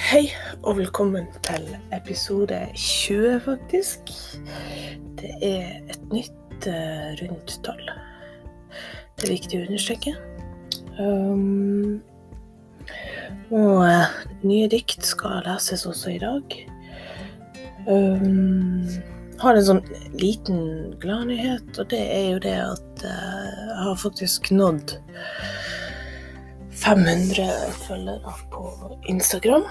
Hei, og velkommen til episode 20, faktisk. Det er et nytt uh, rundt tall. Det er viktig å understreke. Um, og uh, nye dikt skal leses også i dag. Um, har en sånn liten gladnyhet, og det er jo det at uh, jeg har faktisk nådd 500 følgere på Instagram,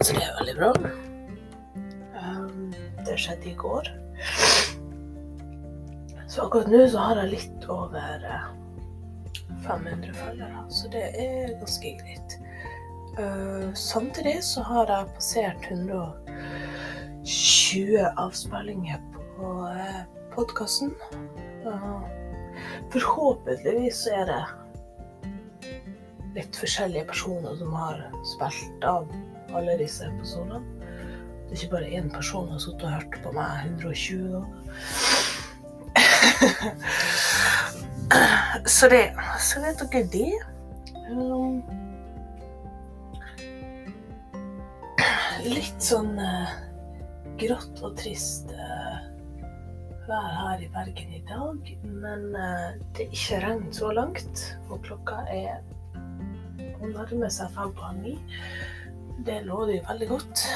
så det er veldig bra. Um, det skjedde i går. Så akkurat nå så har jeg litt over 500 eh, følgere, så det er ganske greit. Uh, samtidig så har jeg passert 120 avspillinger på uh, podkasten. Uh, forhåpentligvis er det litt forskjellige personer som har spilt av alle disse episodene. Det er ikke bare én person som har sittet og hørt på meg 120 ganger. så det Så vet dere det. Um, litt sånn uh, grått og trist uh, vær her i Bergen i dag, men det er ikke regn så langt. Og klokka er hun nærmer seg fem på halv ni. Det lover jo veldig godt.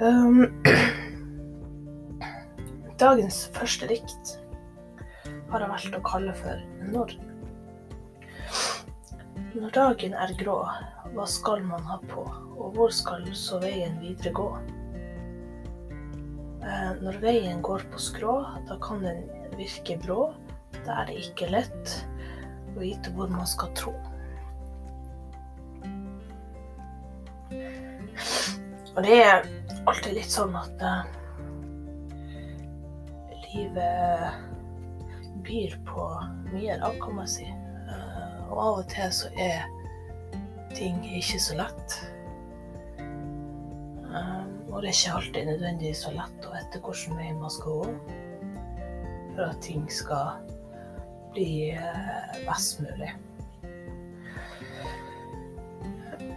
Um, dagens første dikt har jeg valgt å kalle for 'Når'. Når dagen er grå, hva skal man ha på, og hvor skal så veien videre gå? Eh, når veien går på skrå, da kan den virke brå. Da er det ikke lett å vite hvor man skal tro. Og det er alltid litt sånn at uh, livet byr på mye rart, kan man si. Uh, og av og til så er ting ikke så lett. Uh, og det er ikke alltid nødvendigvis så lett å vite hvilken vei man skal gå for at ting skal bli best mulig.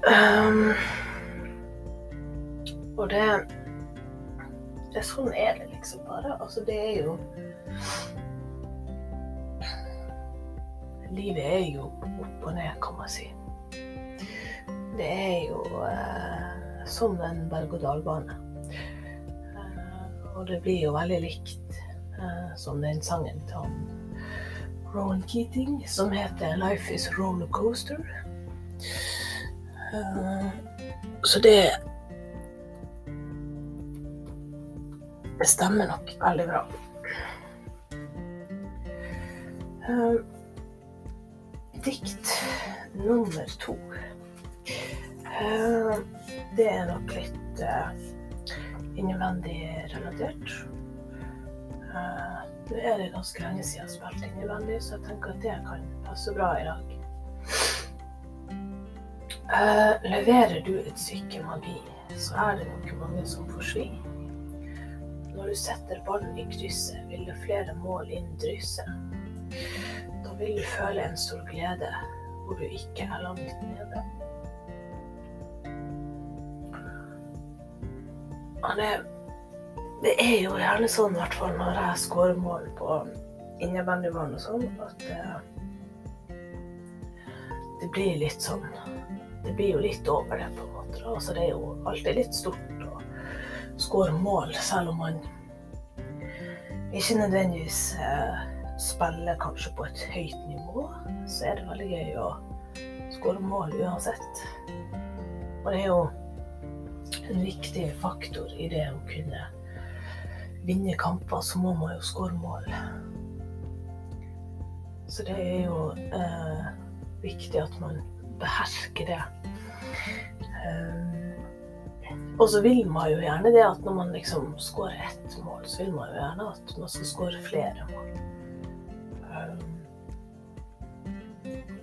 Um, og det det Sånn er det liksom bare. Altså, det er jo Livet er jo opp og ned, kan man si. Det er jo eh, som en berg-og-dal-bane. Eh, og det blir jo veldig likt eh, som den sangen til Rowan Keating som heter 'Life is roller coaster'. Eh, så det Det stemmer nok veldig bra. Uh, dikt nummer to. Uh, det er nok litt uh, innvendig relatert. Nå er det ganske lenge siden jeg har spilt innvendig, så jeg tenker at det kan passe bra i dag. leverer du et stykke magi, så er det nok mange som får svi. Når du setter ballen i krysset, vil det flere mål inn drysse. Da vil du føle en stor glede hvor du ikke er langt nede. Det, det, er jo gjerne sånn, i hvert fall når jeg scorer mål på innebandybanen og sånn, at det, det blir litt sånn Det blir jo litt over det, på en måte. Altså, det er jo alltid litt stort å skåre mål, selv om man ikke nødvendigvis eh, spiller kanskje på et høyt nivå, så er det veldig gøy å skåre mål uansett. Og det er jo en viktig faktor i det å kunne vinne kamper, så må man jo skåre mål. Så det er jo eh, viktig at man behersker det. Um, og så vil man jo gjerne det at når man liksom skårer ett mål, så vil man jo gjerne at man skal skåre flere mål. Um,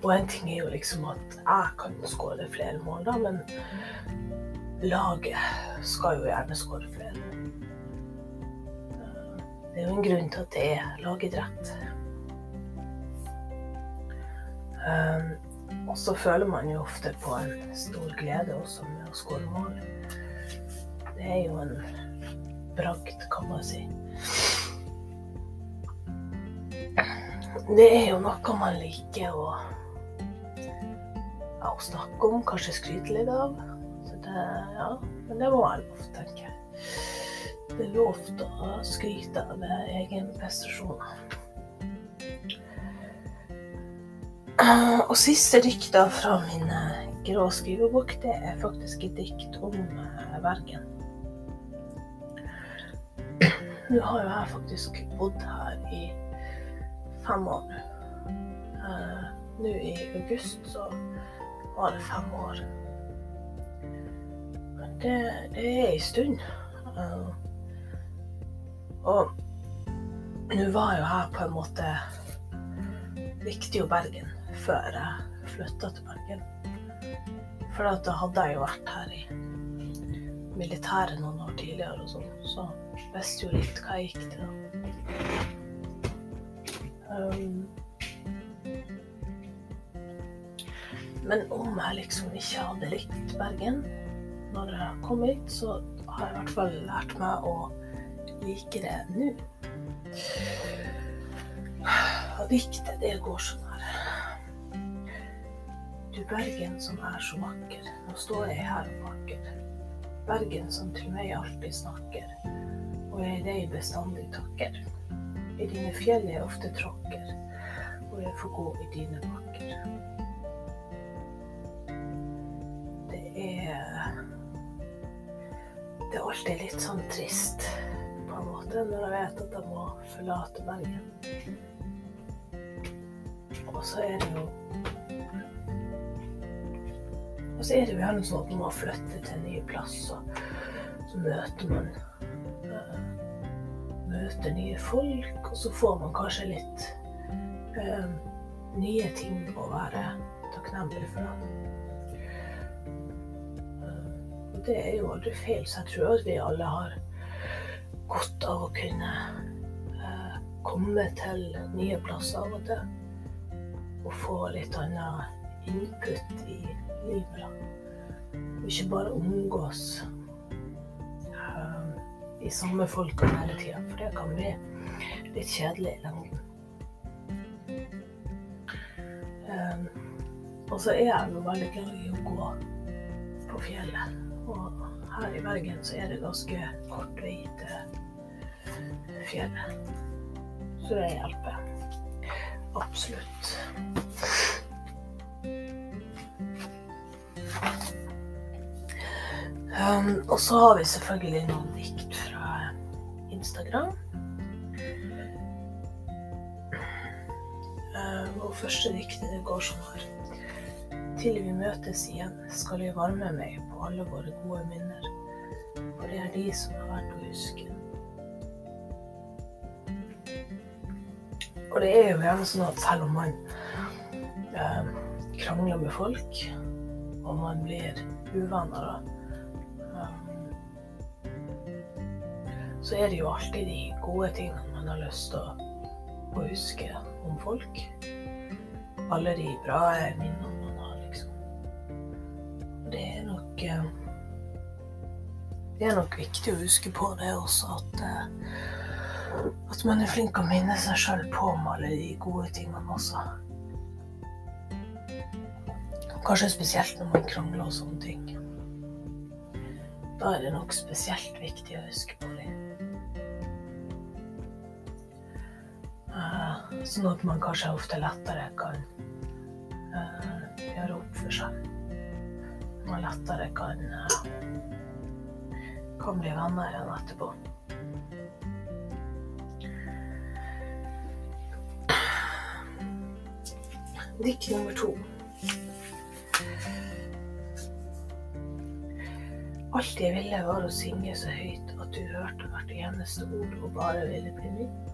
og en ting er jo liksom at jeg kan skåre flere mål, da, men laget skal jo gjerne skåre flere. Det er jo en grunn til at det er lagidrett. Um, Og så føler man jo ofte på en stor glede også med mål. Det er jo en bragd, kan man si. Det er jo noe man liker å, å snakke om, kanskje skryte litt av. Så det, ja, men det må være lov, tenker jeg. Det er lov til å skryte av egen prestasjon. Og siste rykter fra min grå skrivebok, det er faktisk et dikt om Bergen. Nå har jo jeg faktisk bodd her i fem år. Nå i august så var det fem år. Det, det er ei stund. Uh, og nå var jo jeg på en måte likte jo Bergen før jeg flytta til Bergen. For da hadde jeg jo vært her i militæret noen år tidligere og sånn, så visste jo litt hva jeg gikk til. Um, men om jeg liksom ikke hadde likt Bergen når jeg kom hit, så har jeg i hvert fall lært meg å like det nå. Og diktet, det går sånn her. Du Bergen som er så vakker, nå står jeg her og vakker. Bergen som til meg alltid snakker, og jeg deg bestandig takker. I dine fjell jeg ofte tråkker, og jeg får gå i dine bakker. Det er Det er alltid litt sånn trist, på en måte, når jeg vet at jeg må forlate Bergen. Og så er det jo og så er det jo gjerne sånn at når man flytter til en ny plass, så, så møter man uh, Møter nye folk, og så får man kanskje litt uh, nye ting å være takknemlig for. Uh, og det er jo aldri feil, så jeg tror at vi alle har godt av å kunne komme til nye plasser av og til. Og få litt annet input i livet. Da. Og ikke bare omgås uh, samme folka hele tida, for det kan bli litt kjedelig i lengden. Um, og så er jeg jo veldig glad i å gå på fjellet. Og her i Bergen så er det ganske kort vei til fjellet. Så det hjelper. Absolutt. Um, og så har vi selvfølgelig noen dikt fra Instagram. Um, og første diktet det går sånn her. Til vi møtes igjen, skal vi varme meg på alle våre gode minner. For det er de som er verdt å huske. Og det er jo gjerne sånn at selv om man um, krangler med folk, og man blir uvenner, så er det jo alltid de gode tingene man har lyst til å, huske om folk. Alle de bra minnene man har, liksom. Det er nok eh, Det er nok viktig å huske på det også, at, eh, at man er flink å minne seg sjøl på om alle de gode tingene også. Kanskje spesielt når man krangler og sånne ting. Da er det nok spesielt viktig å huske på det. Sånn at man kanskje ofte lettere kan uh, gjøre opp for seg. Man lettere kan, uh, kan bli venner igjen etterpå. Dikt nummer to. Alt jeg ville, var å synge så høyt at du hørte hvert eneste ord og bare ville bli min.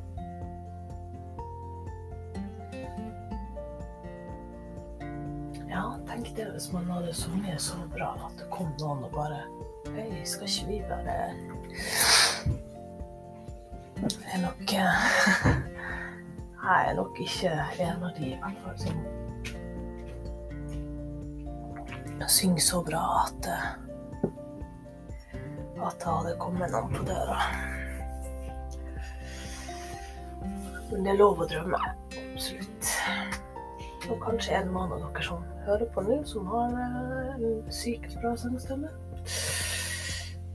Tenk det hvis man hadde sunget så bra at det kom noen og bare Hei, skal ikke vi bare Jeg er nok Jeg er nok ikke en av de, i hvert fall, som synger så bra at at det hadde kommet noen på døra. Men det er lov å drømme. Absolutt. Og kanskje det noen av dere som hører på nå, som har eh, en sykt bra sangstemme.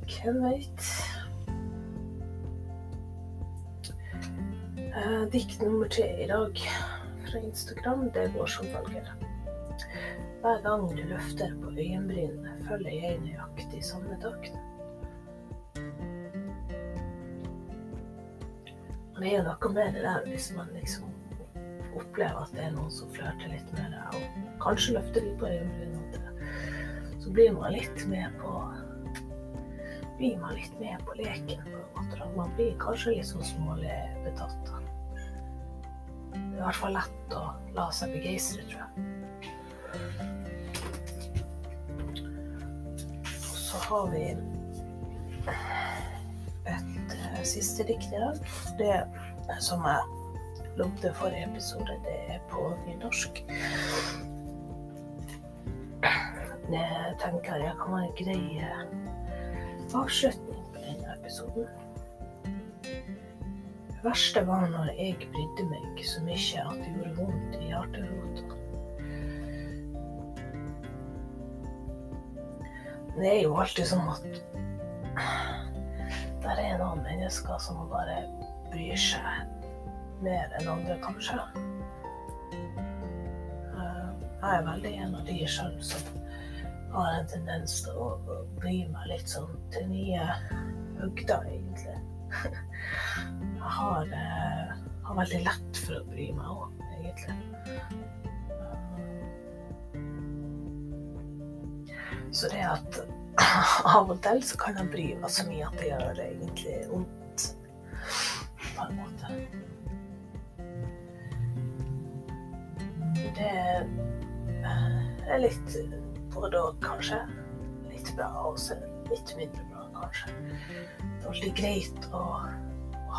Hvem veit? Eh, dikt nummer tre i dag fra Instagram, det går som følger. Hver gang du løfter på øyenbrynene, følger jeg nøyaktig samme takt. det er jo noe med det der hvis man liksom opplever at det er noen som flørter litt med det, og kanskje løfter litt på øyenbrynene, så blir man litt med på blir man litt med på leken. på en måte. Man blir kanskje litt sånn smålig betatt. Det er i hvert fall lett å la seg begeistre, tror jeg. Og så har vi et siste dikt i dag. Det som jeg lovde forrige episode, det er på nynorsk. Det tenker jeg kan være en grei eh, avslutning på denne episoden. Det verste var når jeg brydde meg så mye at det gjorde vondt i hjerterota. Det er jo alltid sånn at der er noen mennesker som bare bryr seg mer enn andre, kanskje. Eh, jeg er veldig en av de sjøl som har en tendens til å bry meg litt sånn til nye høgder, egentlig. Jeg har, eh, har, veldig lett for å bry meg òg, egentlig. Så det at av og til så kan jeg bry meg så mye at det gjør det egentlig vondt. Det er litt både og, kanskje. Litt bra og litt mindre bra, kanskje. Det er alltid greit å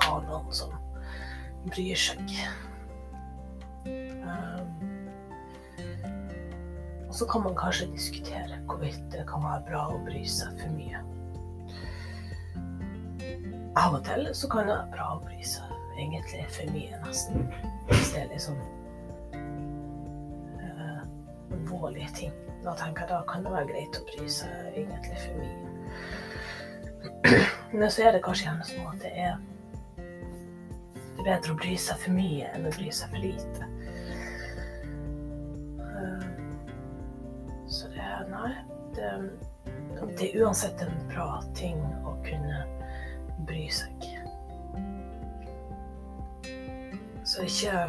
ha noen som bryr seg. Um, og så kan man kanskje diskutere hvorvidt det kan være bra å bry seg for mye. Av og til så kan det være bra å bry seg egentlig for mye, nesten. Hvis det er liksom alvorlige ting. Da tenker jeg da kan det være greit å bry seg egentlig for mye. Men så er det kanskje gjerne sånn at det er, det er bedre å bry seg for mye enn å bry seg for lite. nei, det, det er uansett en bra ting å kunne bry seg. Så ikke,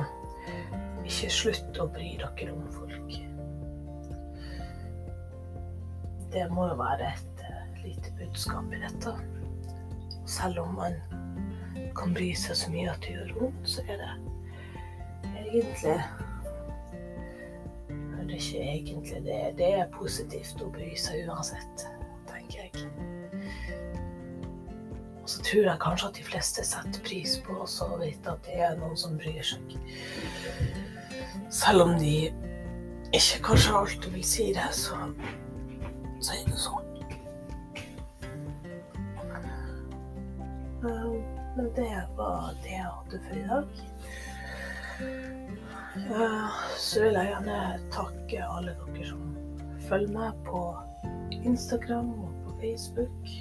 ikke slutt å bry dere om folk. Det må jo være et uh, lite budskap i dette. Selv om man kan bry seg så mye at det gjør vondt, så er det egentlig det er ikke egentlig det. Det er positivt å bry seg uansett, tenker jeg. Og så tror jeg kanskje at de fleste setter pris på å vite at det er noen som bryr seg. Selv om de ikke kanskje alltid vil si det, så, så er det sånn. Men det var det jeg hadde for i dag. Så vil jeg gjerne takke alle dere som følger meg på Instagram og på Facebook.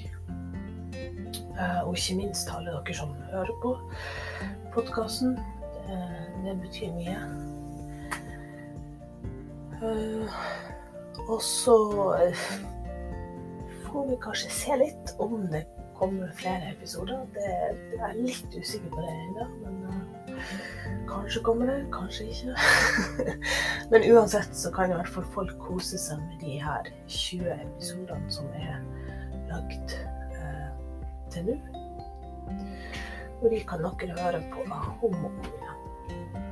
Eh, og ikke minst alle dere som hører på podkasten. Det, det, betyr mye. Eh, og så eh, får vi kanskje se litt om det kommer flere episoder. Det, det er litt usikker på det ennå, men Kanskje kommer det, kanskje ikke. Men uansett så kan i hvert fall folk kose seg med de her 20 episodene som er lagd uh, til nå. Og de kan dere høre på om og om igjen.